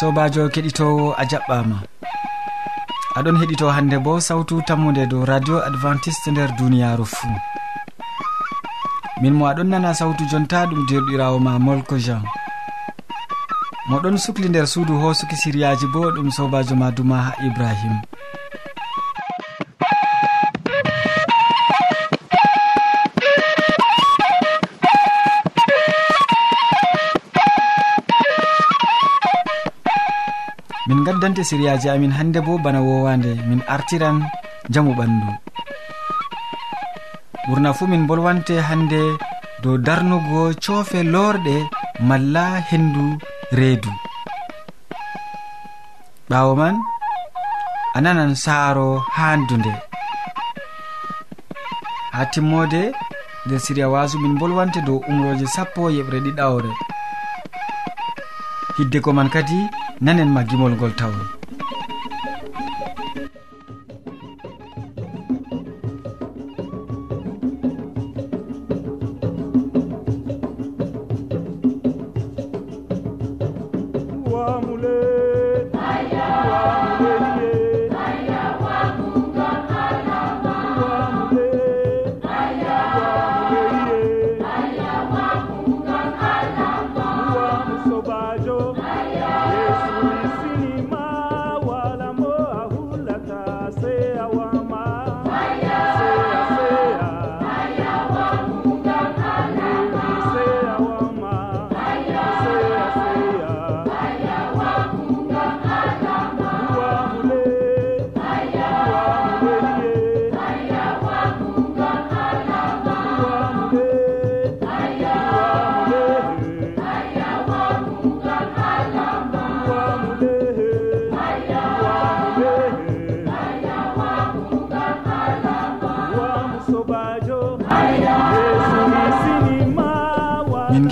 sobajo keɗitowo a jaɓɓama. Aɗon heɗito hande bo sawtu tammude dow radio adventiste nder duniyaru fuu. Min mo aɗon nana sawtu jonta ɗum derɗirawo ma molko jean. Moɗon sukli nder suudu hosuki siriyaji bo ɗum sobajo ma duma ha ibrahima waddante siriyaji amin hannde bo bana wowande min artiran jamu ɓandu. Ɓurna fuu min bolwante hannde dow darnugo coofe lorɗe malla hendu reedu. Ɓaawo man a nanan saaro haandunde. Ha timmode nder siriya wasu min bolwante dow umroje sappo e yeɓre ɗiɗawre hidde ko man kadi nanen ma gimol ngol tawon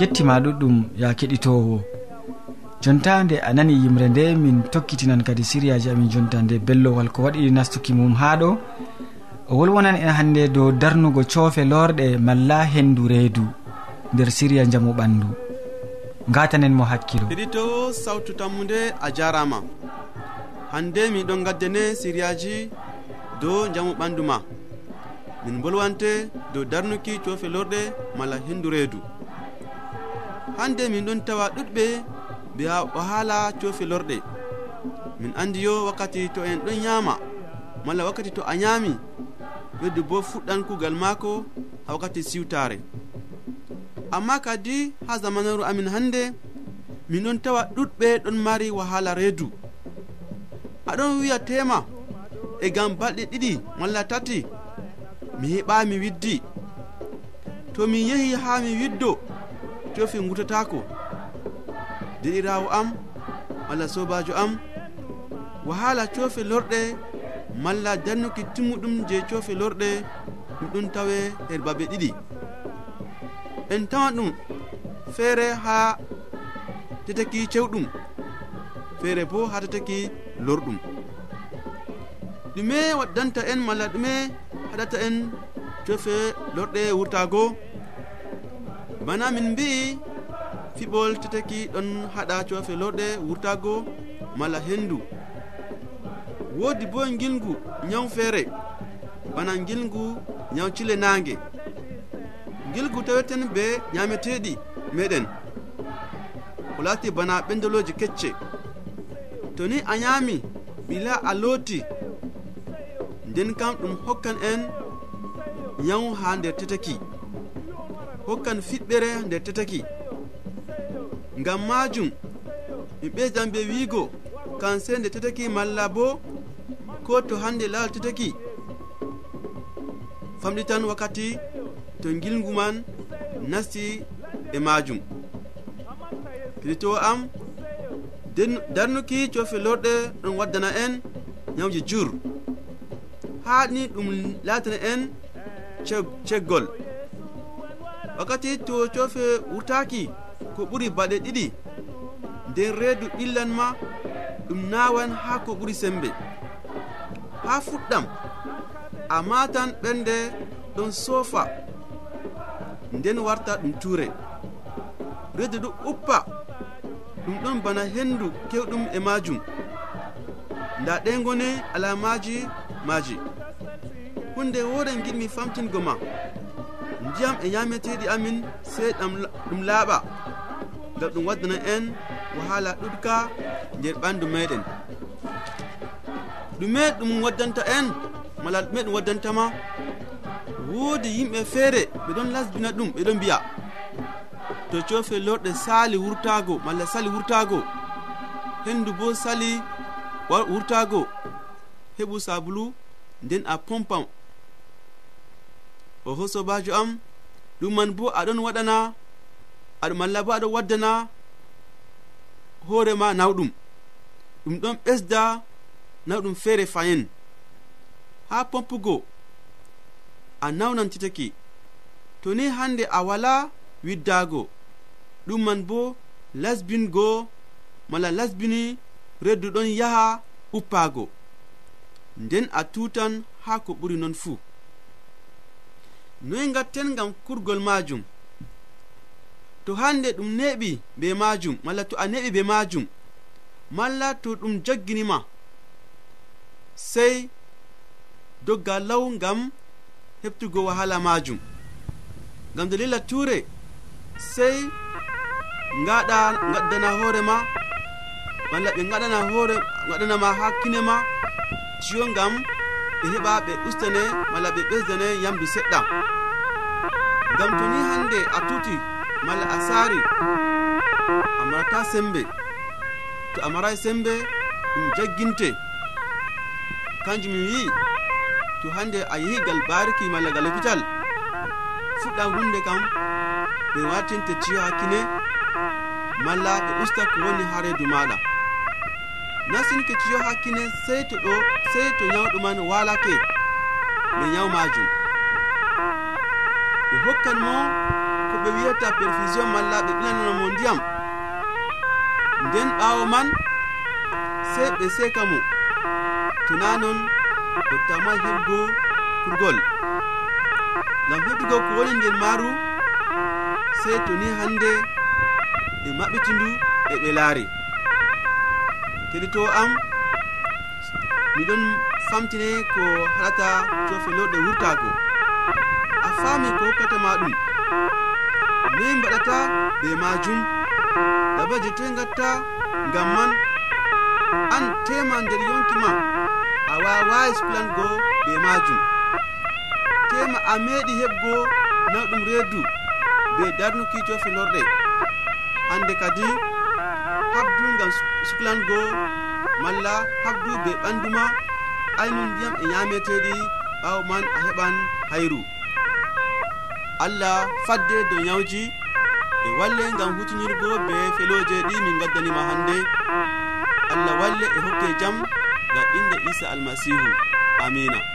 gettima ɗuɗɗum ya keɗitowo. Jonta nde a nani yimre nde min tokkitinan kadi siriyaji amin jonta nde bellowal ko waɗi nastuki mum ha ɗo. O wolwonan en hannde dow darnugo coofe lorɗe malla hendu reedu nder siriya jamu ɓandu gatanen mo hakkilo. Heɗito sawtu tammude a jarama hande miɗon gaddane siriyaji dow jamu ɓandu ma. Min bolwante dow darnuki coofe lorɗe malla hendu reedu. hande min ɗon tawa ɗuɗɓe be haala cofe lorɗe. Min andi yo wakkati to en ɗon yama malla wakkati to a yami weddi bo fuɗɗan kugal maako ha wakkati siwtare amma kadi ha zamanaru amin hande min ɗon tawa ɗuɗɓe ɗon mari wahala reedu. Aɗon wiya tema e gam balɗe ɗiɗi malla tati mi heɓa mi widdi. To mi yehi ha mi widdo tofi gutatako deɗirawo am walla sobajo am? Wahala cofe lorɗe malla dannuki timmuɗum je cofe lorɗe ɗum ɗum tawe her babe ɗiɗi. En tawa ɗum feere ha teteki cewɗum feere bo ha teteki lorɗum. Ɗume waddanta en malla ɗume haɗata en cofe lorɗe wurtago bana min mbi'i fiɓol teteki ɗon haɗa cofelorɗe wurtago mala hendu. Woodi bo gilngu nyawu feere bana gilngu nyawu cile naange. Gilgu taweten be nyameteɗi meɗen ko laati bana ɓendoloji kecce. To ni a nyaami ɓila a looti. Nden kam ɗum hokkan en nyawu ha nder teteki. hokkan fiɓɓere nder tetaki. Ngam majum mi ɓesdan be wiigo kanse nde tetaki malla bo ko to hande laal tetaki. Famɗi tan wakkati to gilgu man nasti e majum. Kiritowo am darnuki cofe lorɗe ɗon waddana en ñawji jur. Haɗni ɗum latana en ceggol. wakkati to cofe wurtaki ko ɓuri baɗe ɗiɗi nden reedu ɓillan ma ɗum nawan ha ko ɓuri sembe. Ha fuɗɗam a matan ɓernde ɗon sofa nden warta ɗum ture reedu ɗo uppa ɗum ɗon bana hendu kewɗum e majum. Nda ɗe goni alamaji maji hunde woɗen giɗmi famtingo ma. ndiyam e ñameteɗi amin sey ɗum laaɓa. Ngam ɗum waddana en wahala ɗuɗka nder ɓandu meɗen ɗume ɗum waddanta en mala ɗume ɗum waddantama woodi yimɓe feere ɓe ɗon lasbina ɗum ɓe ɗon mbiya. To cofe lorɗe sali wurtago malla sali wurtago hendu bo sali wurtago heɓu sabulu nden a pompam o fo sobajo am ɗum man bo aɗon waɗana aɗum malla bo aɗon waddana hoorema nawɗum. Ɗum ɗon ɓesda nawɗum feere fayin ha pompugo a nawnantitake. To ni hande a wala widdago ɗum man bo lasbingo mala lasbini reddu ɗon yaha uppago nden a tutan ha ko ɓuri non fuu. noy gatten gam kurgol majum? To hande ɗum neɓi be majum malla to a neɓi be majum malla to ɗum jagginima sey dogga law gam heftugo wahala majum. Gam dalila ture sey gaɗa gaddana hoorema malla ɓe gaɗana hoore gaɗanama hakkine ma ciyo gam ɓe heɓa ɓe ustane mala ɓe ɓesdane yamdu seɗɗa. Ngam to ni hande a tuti mala a saari a marata sembe. To a maray sembe ɗum jagginte. Kanjum mi wi'i to hande a yehi gal bariki malla gal hopital fuɗɗa hunde kam ɓe wartinte ciyo hakkine malla ɓe usta ko woni ha redu maɗa. nasinke ciyo hakkine sey to ɗo sey to nyawɗo man walake. Ɓe nyaw majum. Ɓe hokkan mo ko ɓe wiyata perfusion malla ɓe ɓilanana mo ndiyam. Nden ɓawo man sey ɓe seka mo. Tona non o heɓgo kurgol. Ngam heɓugo ko woni nder maru sey to ni hande ɓe maɓɓiti ndu e ɓe laari. keɗito am. Miɗon famtine ko halata to wurtago. A faami ko hokkatama ɗum noyi mbaɗata be majum. Dabaji toye gatta ngam man an tema nder yonki ma. A wawai suplango be majum. Tema a meeɗi heɓgo naɗum reedu be darnukijo felorɗe hande kadi habdu ngam suklango malla habdu be ɓanduma aynum ndiyam e nyameteɗi ɓawo man a heɓan hayru. Allah fadde dow ñawji e walle ngam hutinirgo be feloje ɗi min gaddanima hande allah walle e hokke jaam ga inde isa almasihu. Amina.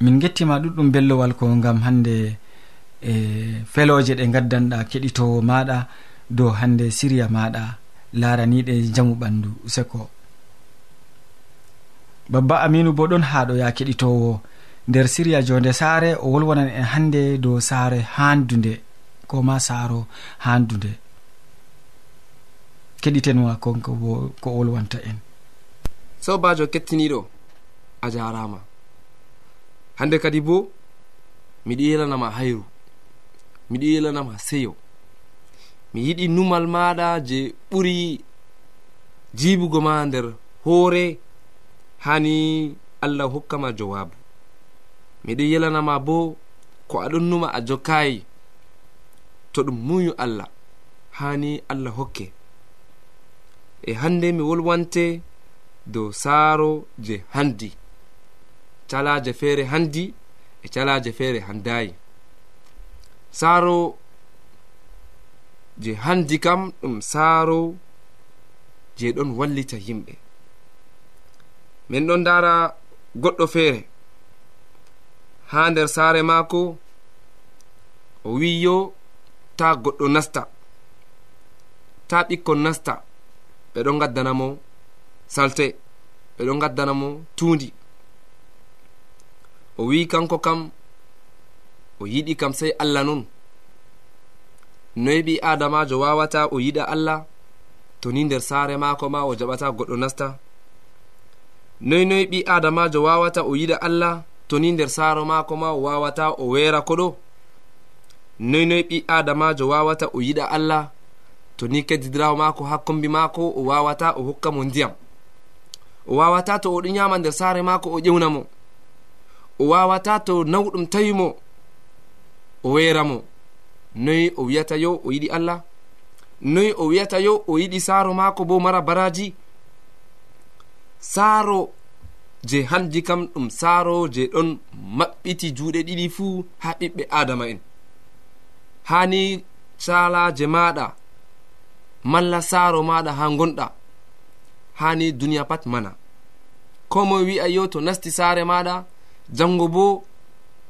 min gettima ɗuɗɗum bellowal ko gam hande e feloje ɗe gaddanɗa keɗitowo maɗa dow hande siriya maɗa laraniɗe jamu ɓandu seko babba aminu bo ɗon haɗo ya keɗitowo nder siriya jonde saare o wolwonan en hande dow saare handude ko ma saaro handude keɗitenwa konko bo ko wolwanta en. Sobajo kettiniɗo a jarama. hande kadi bo miɗo yelanama hayru miɗo yelanama seyo. Mi yiɗi numal maɗa je ɓuri jibugo ma nder hoore hani allah hokkama jowabu. Miɗo yelanama bo ko aɗon numa a jokkayi to ɗum muyu allah hani allah hokke. E hande mi wolwante dow saaro je handi. calaje feere handi e calaje feere handayi saaro je handi kam ɗum saaro je ɗon wallita yimɓe. Min ɗon dara goɗɗo feere. Ha nder saare maako o wiyo ta goɗɗo nasta. Ta ɓikkon nasta ɓe ɗon gaddanamo salte ɓe ɗon gaddanamo tuundi. o wi kanko kam o yiɗi kam sey allah nun. Noyi ɓi adamajo wawata o yiɗa allah to ni nder saare maako ma o jaɓata goɗɗo nasta. Noyi noyi ɓi adamajo wawata o yiɗa allah to ni nder saaro maako ma o wawata o weera koɗo noyi noyi ɓi adamajo wawata o yiɗa allah to ni keddidirawo maako ha kombi maako o wawata o hokka mo ndiyam. O wawata to oɗo nyama nder saare maako o ƴewna mo. o wawata to nawɗum tawimo o weramo noyi o wiyata yo o yiɗi allah. Noyi o wiyata yo o yiɗi saaro maako bo mara baraji saaro je hanji kam ɗum saaro je ɗon maɓɓiti juuɗe ɗiɗi fuu ha ɓiɓɓe adama en. Hani salaje maɗa malla saaro maɗa ha gonɗa hani duniya pat mana. Ko moe wi'a yo to nasti saare maɗa jango bo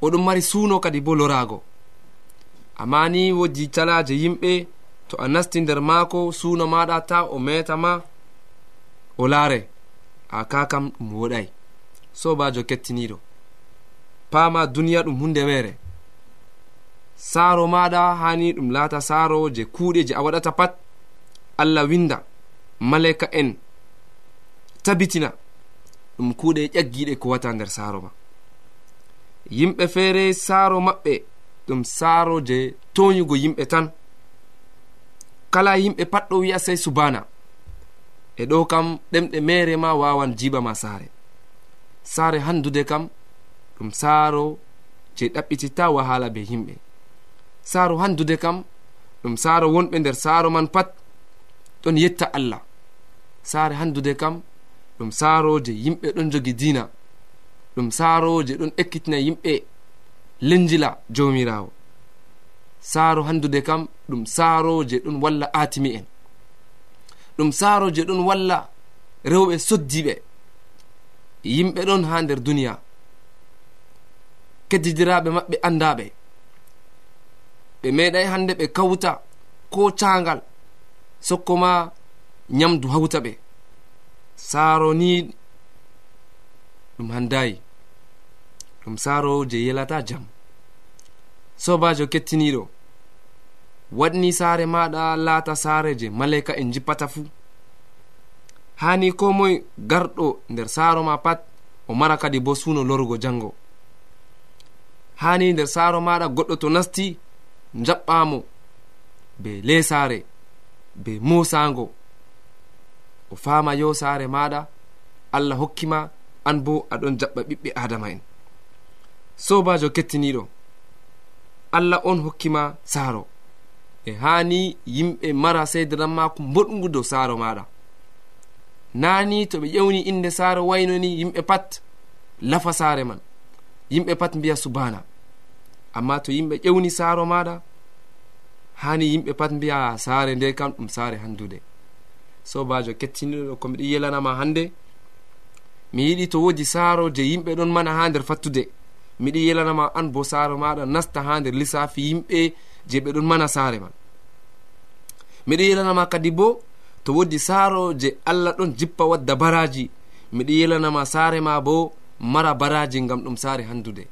oɗon mari suuno kadi bo lorago. Amma ni wojji calaje yimɓe to a nasti nder maako suuno maɗa ta o metama o laare. A ka kam ɗum woɗai. Sobajo kettiniɗo. Pama duniya ɗum hunde mere saaro maɗa hani ɗum laata saaro je kuuɗe je a waɗata pat. Allah winda malaika en tabitina. Ɗum kuuɗe ƴaggiɗe ko wata nder saaro ma. yimɓe feere saaro maɓɓe ɗum saaro je toyugo yimɓe tan. Kala yimɓe pat ɗo wi'a sey subana e ɗo kam ɗemɗe mere ma wawan jiba ma saare. Saare handude kam ɗum saaro je ɗaɓɓititta wahala be yimɓe. Saaro handude kam ɗum saaro wonɓe nder saaro man pat ɗon yetta allah. Saare handude kam ɗum saaro je yimɓe ɗon jogi dina ɗum saaro je ɗon ekkitina yimɓe lenjila jawmirawo. Saaro handude kam ɗum saaro je ɗon walla atimi en. Ɗum saaro je ɗon walla rewɓe soddiɓe. Yimɓe ɗon ha nder duniya. Keddidiraɓe maɓɓe andaɓe ɓe meeɗay hande ɓe kawta ko cagal sokko ma nyamdu hawta ɓe saaro ni ɗum handayi ɗum saaro je yelata jam. Sobajo kettiniɗo waɗni saare maɗa laata saare je malaika en jippata fuu hani ko moye garɗo nder saaro ma pat o mara kadi bo suno lorugo jango. Hani nder saaro maɗa goɗɗo to nasti jaɓɓamo be lesare be mosango o fama yo saare maɗa allah hokkima an bo aɗon jaɓɓa ɓiɓɓe adama en. sobajo kettiniɗo. Allah on hokkima saaro. E hani yimɓe mara seydaran mako boɗgu dow saaro maɗa nani to ɓe ƴewni inde saaro waynoni yimɓe pat lafa saare man. Yimɓe pat mbiya subana amma to yimɓe ƴewni saaro maɗa hani yimɓe pat mbiya saare nde kam ɗum saare handude sobajo kettiniɗo ko miɗo yelanama hande mi yiɗi to wodi saaro je yimɓe ɗon mana ha nder fattude. miɗi yelanama an bo saare maɗa nasta ha nder lissafi yimɓe je ɓe ɗon mana saare man. miɗo yelanama kadi bo to wodi saaro je allah ɗon jippa wadda baraji miɗo yelanama saare ma bo mara baraji gam ɗum saare handude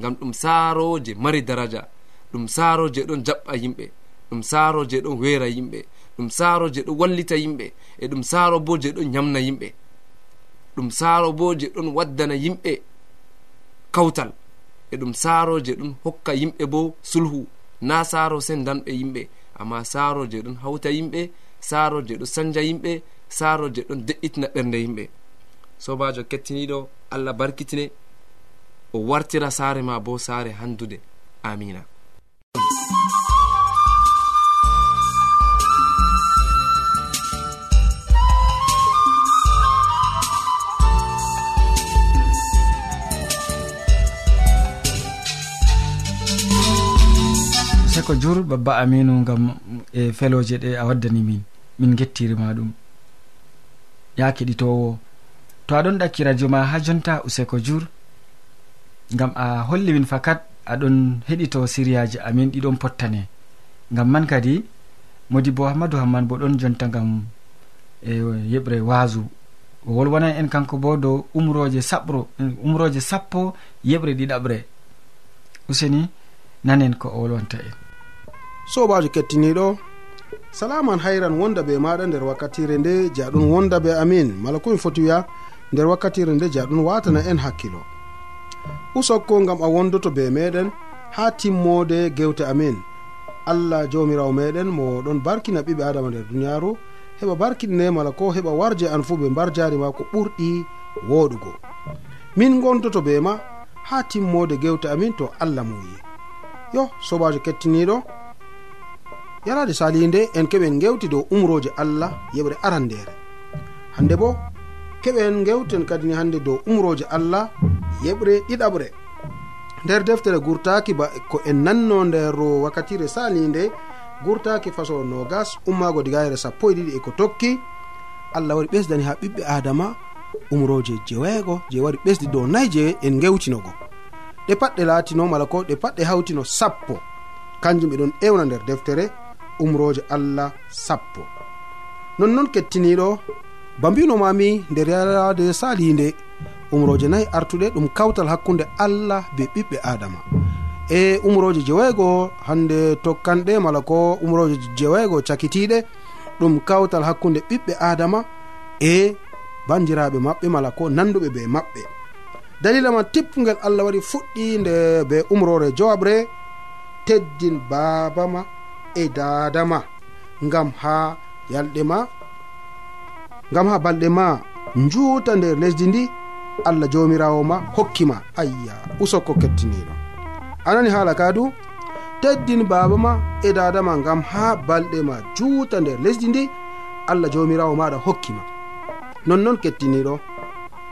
gam ɗum saaro je mari daraja ɗum saaro je ɗon jaɓɓa yimɓe ɗum saaro je ɗon weera yimɓe ɗum saaro je ɗon wallita yimɓe e ɗum saaro bo je ɗon yamna yimɓe ɗum saaro bo je ɗon waddana yimɓe kawtal. e ɗum saaro je ɗum hokka yimɓe bo sulhu. Na saaro sendanɓe yimɓe amma saaro je ɗon hawta yimɓe saaro je ɗo sanja yimɓe saaro je ɗon de'itina ɓernde yimɓe. Sobajo kettiniɗo allah barkitine. O wartira saare ma bo saare handude. Amina. ko jur babba aminu gam e feloje ɗe a waddani min min gettirima ɗum. Ya keɗitowo. To aɗon ɗakki radio ma ha jonta useko jur gam a holli min fakat aɗon heɗito siriyaji amin ɗiɗon pottane. Gam man kadi modi bo hammadou hamman bo ɗon jonta gam e yeɓre wasu o wolwonan en kanko bo dow umroje saɓro umroje sappo yeɓre ɗiɗaɓre useni nanen ko o wolwanta en. sobajo kettiniɗo. Salaman hayran wonda be maɗa nder wakkatire nde jaɗum wonda be amin. Mala komi foti wiya nder wakkatire nde jaɗum watana en hakkilo. Usokko gam a wondoto be meɗen ha timmode gewte amin. Allah jawmirawo meɗen mo ɗon barkina ɓiɓe adama nder duniyaru heɓa barkinne mala ko heɓa warje an fuu ɓe mbar jari ma ko ɓurɗi woɗugo. Min gondoto be ma ha timmode gewte amin to allah muyi yo sobajo kettiniɗo yarade salihi en keɓen gewti dow umroje allah yeɓre arandere hande bo keɓen gewten kadini hande dow umroje allah yeɓre ɗiɗaɓre. Nder deftere gurtaki ba ko en nanno nder wakkatire salinde gurtaki faso nogas ummago digayre sappo e ɗiɗi e ko tokki allah waɗi ɓesdani ha ɓiɓɓe adama umroje jeweego je waɗi ɓesdi dow nayi je en gewtinogo ɗe patɗe laatino mala ko ɗe patɗe hawtino sappo. Kanjum ɓe ɗon ewna nder deftere. umroje allah sappo. Nonnoon kettiniɗo ba mbinomami nder yalade salinde umroje nayi artuɗe ɗum kawtal hakkunde allah be ɓiɓɓe adama. E umroje jeweego hande tokkanɗe mala ko umroje jeweego cakitiɗe ɗum kawtal hakkunde ɓiɓɓe adama e bandiraɓe maɓɓe mala ko nanduɓe be maɓɓe. Dalila man tippugel allah waɗi fuɗɗi nde be umrore jowabre teddin babama e dadama ngam ha yalɗe ma ngam ha balɗe ma njuuta nder lesdi ndi allah jomirawo ma hokkima ayya usokko kettiniɗo anani haala kadu teddin baba ma e dadama ngam ha balɗe ma juuta nder lesdi ndi allah jomirawo maɗa hokkima nonnon kettiniɗo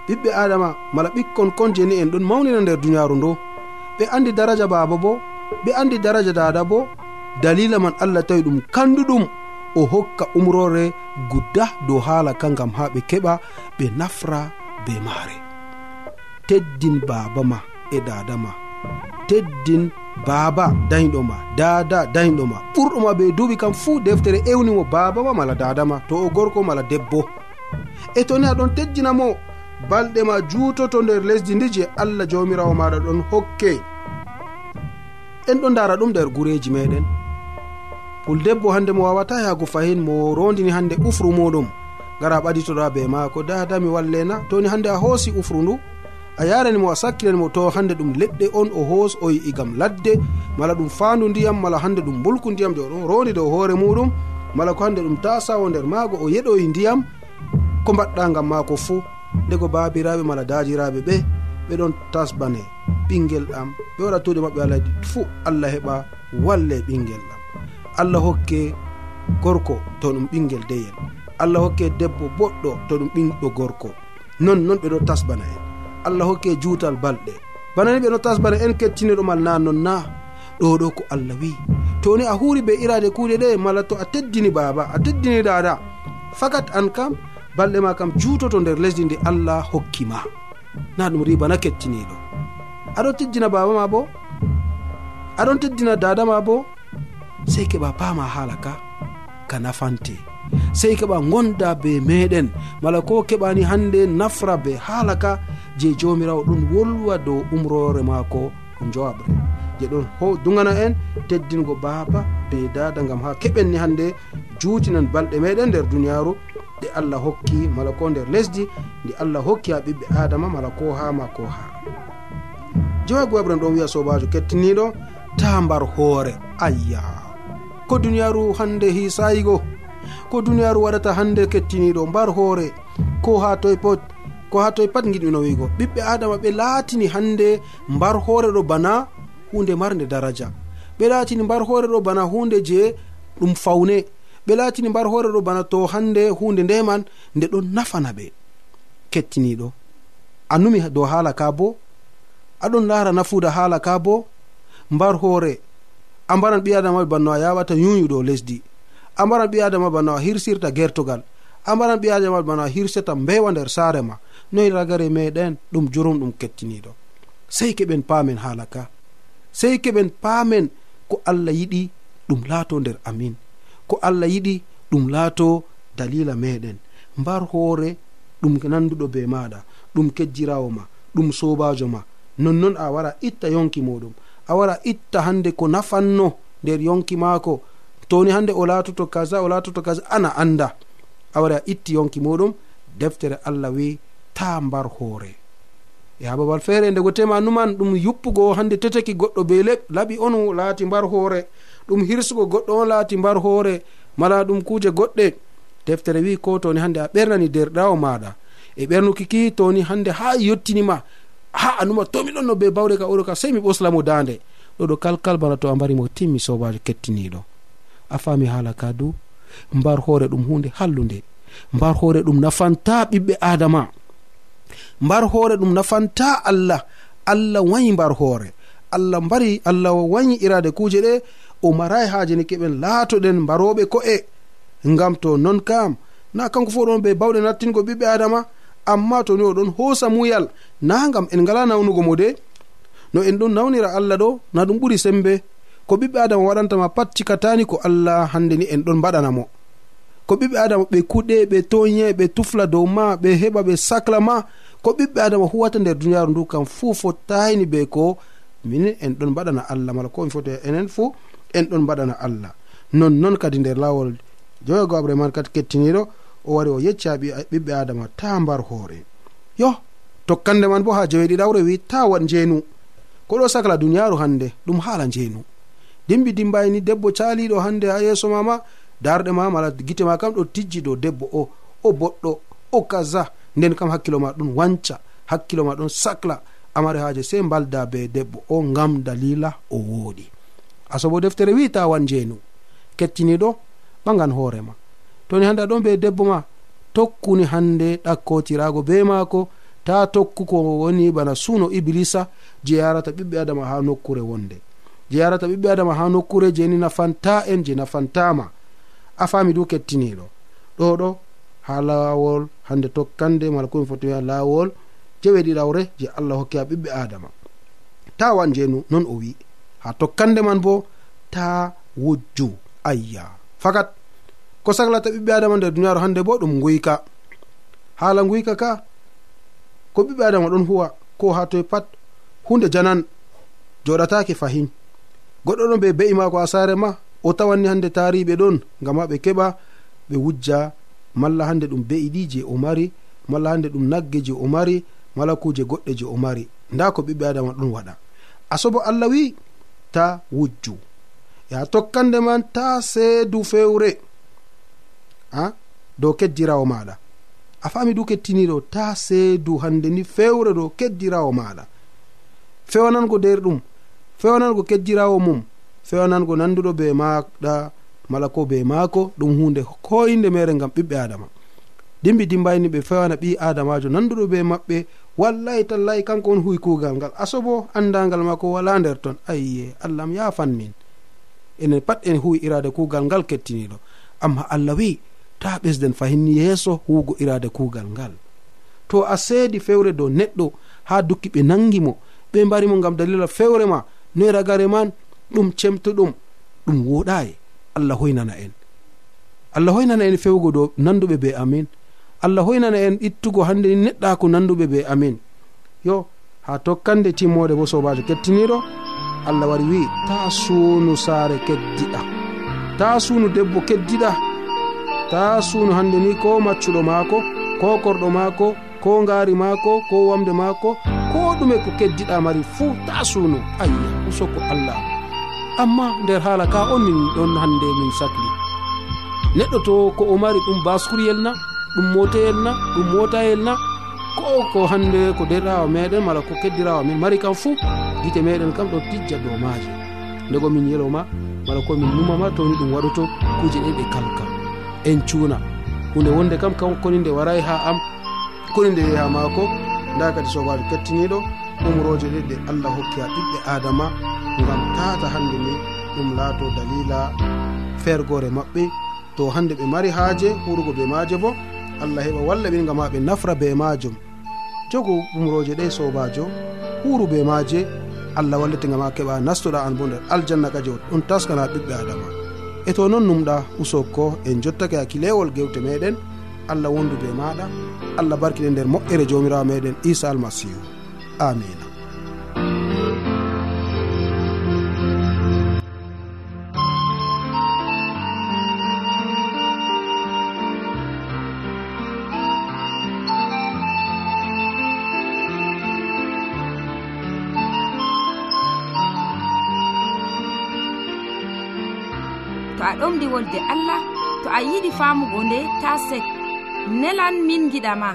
ɓiɓɓe adama mala ɓikkon kon jeni en ɗon mawnina nder duniyaru ndu. Ɓe andi daraja baba bo ɓe andi daraja dada bo dalila man allah tawi ɗum kanduɗum o hokka umrore gudda dow haala ka gam ha ɓe keɓa ɓe nafra be maare. Teddin baaba ma e dada ma. Teddin baaba dañɗo ma dada dañɗo ma. Ɓurɗo ma ɓe duuɓi kam fuu deftere ewnimo baaba ma mala dada ma. To o gorko mala debbo. E to ni aɗon tejjinamo balɗe ma juutoto nder lesdi ndi je allah jawmirawo maɗa ɗon hokke. En ɗo dara ɗum nder gureji meɗen. puldebbo hande mo wawata yahgo fahin mo rondini hande ufru muɗum gara ɓaditoɗa be maako. Dada mi wallena toni hande a hoosi ufru ndu a yarani mo a sakkilani mo to hande ɗum leɗɗe on o hoos o yi'i gam ladde. Mala ɗum fandu ndiyam mala hande ɗum bulku ndiyam de ɗon rondi dow hoore muɗum. Mala ko hande ɗum tasawo nder maago o yeɗoyi ndiyam ko mbaɗɗa gam maako fuu. Ndego babiraɓe mala daajiraɓe ɓe ɓeɗon tasbane ɓinguel ɗam. Ɓe waɗa tuuɗe mabɓe alaydi fuu allah heɓa walle ɓinguel ɗam. allah hokke gorko to ɗum ɓinguel deyel. Allah hokke debbo boɗɗo to ɗum ɓinɗo gorko. Non noon ɓeɗo tasbana en. Allah hokke juutal balɗe. Bana ni ɓeɗo tasbana en kettiniɗomal na non na. Ɗo ɗo ko allah wi. To ni a huuri be irade kuuɗe ɗe mala to a teddini baaba a teddini dada fakat an kam balɗe ma kam juutoto nder lesdi ndi allah hokkima na ɗum ribana kettiniɗo aɗon teddina baaba ma bo. Aɗon teddina dada ma bo. sey keɓa pama haala ka ka nafante. Sey keɓa gonda be meɗen mala ko keɓani hande nafra be haala ka je jomirawo ɗon wolwa dow umrore mako jowaɓre je ɗon ho dugana en teddingo baba be dada gam ha keɓenni hande juutinan balɗe meɗen nder duniyaru ɗe allah hokki mala ko nder lesdi nde allah hokki ha ɓiɓɓe adama mala ko ha ma ko ha jowagowaɓren ɗon wiya sobajo kettiniɗo ta mbar hoore ayya. ko duniyaaru hande hisayigo ko duniyaaru waɗata hande kettiniɗo mbar hoore ko ha toye pot ko ha toye pat giɗmino wiigo. Ɓiɓɓe adama ɓe laatini hande mbar hoore ɗo bana hunde marde daraja. Ɓe laatini mbar hoore ɗo bana hunde je ɗum fawne. Ɓe laatini mbar hoore ɗo bana to hande hunde ndeman nde ɗon nafana ɓe kettiniiɗo. Anumi dow haala ka bo aɗon laara nafuda haala ka bo mbar hoore a mbaran ɓi adama e banno a yawata yunyuɗo lesdi. A mbaran ɓi adama e banno a hirsirta gertogal. A mbaran ɓi adama e banno a hirsata mbewa nder saare ma. Noyi ragare meɗen ɗum jurum ɗum kettiniɗo. Sey keɓen paamen haala ka. Sey keɓen paamen ko allah yiɗi ɗum laato nder amin. Ko allah yiɗi ɗum laato dalila meɗen. Mbar hoore ɗum nanduɗo be maɗa. Ɗum kejjirawo ma. Ɗum sobajo ma. Nonnon a wara itta yonki muɗum a wara itta hande ko nafanno nder yonki maako. Toni hande o latoto kaza o latoto kaza ana anda a wara a itti yonki muɗum deftere allah wi ta mbar hoore. E ha babal feere ndego tema numan ɗum yuppugo hande teteki goɗɗo be leɓ laɓi on laati mbar hoore. Ɗum hirsugo goɗɗo on laati mbar hoore. Mala ɗum kuuje goɗɗe. Deftere wi ko toni hande a ɓernani derɗawo maɗa e ɓernuki ki toni hande ha yettinima ha anuma tomi ɗon no be bawɗe ka oɗo ka sei mi ɓoslamo dande ɗoɗo kalkal bana to a mbarimo timmi sobajo kettiniɗo. A fami haala ka du mbar hoore ɗum hunde hallude. Mbar hoore ɗum nafanta ɓiɓɓe adama. Mbar hoore ɗum nafanta allah. Allah wayi mbar hoore. Allah mbari allah wayi irade kuje ɗe. O marai haaje ni keɓen laatoɗen mbaroɓe ko'e. Ngam to non kam. Na kanko fo ɗon be bawɗe nattingo ɓiɓɓe adama. amma to ni oɗon hoosa muyal. Na gam en ngala nawnugo mo de. No en ɗon nawnira allah ɗo na ɗum ɓuri sembe. Ko ɓiɓɓe adama waɗantama pat cikatani ko allah hande ni en ɗon mbaɗana mo. Ko ɓiɓɓe adama ɓe kuɗe ɓe toye ɓe tufla dow ma ɓe heɓa ɓe sacla ma. Ko ɓiɓɓe adama huwata nder duniyaru ndu kam fuu fottayni be ko minin en ɗon mbaɗana allah mala. Ko en foti enen fuu en ɗon mbaɗana allah. Nonnon kadi nder lawol joyogo abreman kadi kettiniɗo o wari o yecca ɓiɓɓe adama ta mbar hoore. Yo tokkande man bo ha jeweɗi ɗawre wi ta waɗ njeenu. Ko ɗo sahla duniyaaru hannde ɗum haala njeenu. Dimbi dimbayni debbo caaliɗo hannde ha yeeso mama darɗe ma mala gite ma kam ɗo tijji dow debbo o o boɗɗo o kaza nden kam hakkilo ma ɗon wanca hakkilo ma ɗon sahla amari haaje sey mbalda be debbo o ngam dalila o wooɗi asobo deftere wi ta wan njeenu. Kettiniɗo ɓagan hoorema toni hande aɗon be debbo ma tokkuni hande ɗakkotirago be maako ta tokkuko woni bana suno iblisa je yarata ɓiɓɓe adama ha nokkure wonde. Je yarata ɓiɓɓe adama ha nokkure jeni nafanta en je nafantama. A fami du kettiniɗo. Ɗo ɗo ha lawol hande tokkande mala komi foti wiya lawol jeweɗiɗawre je allah hokki ha ɓiɓɓe adama. Ta wan jenu non o wi ha tokkande man bo ta wujju ayya. Fakat ko sahlata ɓiɓɓe adama nder duniyaaru hannde bo ɗum nguyka haala nguyka ka ko ɓiɓɓe adama ɗon huwa ko ha toye pat hunde janan joɗatake fahin. Goɗɗo ɗon ɓe be'i mako ha saare ma o tawanni hande taariɓe ɗon ngam ha ɓe keɓa ɓe wujja malla hande ɗum be'i ɗi je o mari malla hande ɗum nagge je o mari mala kuje goɗɗe je o mari. Nda ko ɓiɓɓe adama ɗon waɗa. Asobo allah wi ta wujju. E tokkande man ta seedu fewre a dow keddirawo maɗa. A fami du kettiniɗo ta seedu hande ni fewre dow keddirawo maɗa. Fewanango nder ɗum fewanango keddirawo mum fewanango nanduɗo be maɗa mala ko be maako ɗum hunde koyinde mere gam ɓiɓɓe adama. Dimbi dimbayni ɓe fewana ɓi adamajo nanduɗo be maɓɓe wallayi tallayi kanko on huwi kugal ngal. Asobo andagal mako wala nder ton. Ayye allah m yafan min. Enen pat en huwi irade kugal ngal kettiniɗo. Amma allah wi ta ɓesden fahin yeeso huwugo irade kuugal ngal. To a seedi fewre dow neɗɗo ha dukki ɓe nangi mo ɓe mbarimo gam dalila fewre ma noy ragare man ɗum cemtuɗum ɗum woɗayi allah hoynana en. Allah hoynana en fewgo dow nanduɓe be amin. Allah hoynana en ittugo hande ni neɗɗako nanduɓe be amin. Yo ha tokkande timmode bo sobajo kettiniɗo allah wari wi ta suunu saare keddiɗa. Ta suunu debbo keddiɗa. ta suuno hande ni ko maccuɗo maako ko korɗo maako ko ngaari maako ko wamde maako ko ɗume ko keddiɗa mari fuu ta suuno ayya usoko allah. Amma nder haala ka on min ɗon hande min sahli neɗɗo to ko o mari ɗum baskuryel na ɗum motayel na ɗum motayel na ko ko hande ko derɗawa meɗen mala ko keddirawa min mari kam fuu gite meɗen kam ɗo tijja dow maaje ndego min yeloma mala komin numama toni ɗum waɗoto kuje ɗe ɗe kalkal en cuuna. Hunde wonde kam kan koni nde waray ha am koni nde yehi ha maako nda kadi sobajo kettiniɗo umroje ɗe ɗe allah hokki ha ɓiɓɓe adama gam tata hande ni ɗum laato dalila fergore maɓɓe. To hande ɓe mari haaje hurugo be maaje bo allah heɓa walla ɓin gam ha ɓe nafra be majum jogo umroje ɗe sobajo huru be maaje allah wallete gam ha keɓa nastoɗa an bo nder aljanna kadi ɗon taskana ɓiɓɓe adama e to noon numɗa usokko en jottake hakkilewol gewte meɗen allah wondu be maɗa allah barkiɗe nder moƴƴere jomirawo meɗen isa almasihu. Amina wolde allah to a yiɗi famugo nde ta sek nelan min giɗama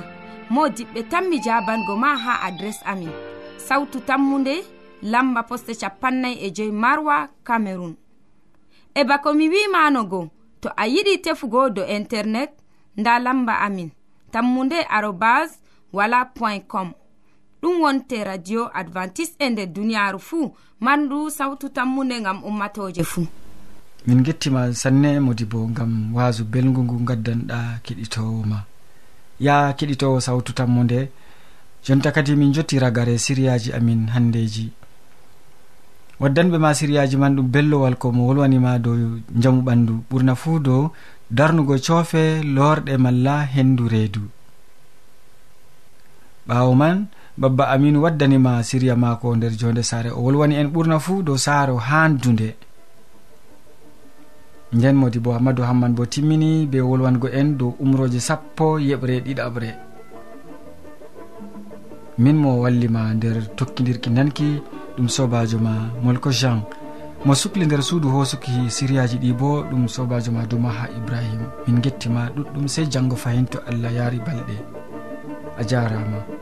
mo diɓɓe tan mi jabango ma ha adres amin. Sautu tammunde lamba poste capannay e joyi marwa camerun e bako mi wimanogo to a yiɗi tefugo do internet nda lamba amin. Tammunde arobas wala point com. Ɗum wonte radio advantice e nder duniyaru fuu mandu sawtu tammunde ngam ummatoje fuu. min gettima sanne modi bo gam wasu belgu ngu gaddanɗa keɗitowo ma ya keɗitowo sawtu tammo nde jonta kadi min jotti ragare siriyaji amin handeji waddanɓe ma siriyaji man ɗum bellowal ko mo wolwanima dow jamu ɓandu. Ɓurna fuu dow darnugo coofe lorɗe malla hendu reedu. Ɓawo man babba aminu waddanima siriya mako nder jonde saare. O wolwani en ɓurna fuu dow saaro handunde nden modi bo hammadou hamman bo timmini be wolwango en dow umroje sappo yeɓre ɗiɗaɓre. Min mo wallima nder tokkidirki nanki ɗum sobajo ma molko jean. Mo sukli nder suudu hosuki siriyaji ɗi bo ɗum sobajo ma duma ha ibrahima min gettima ɗuɗɗum sey janggo fayin to allah yaari balɗe. A jarama.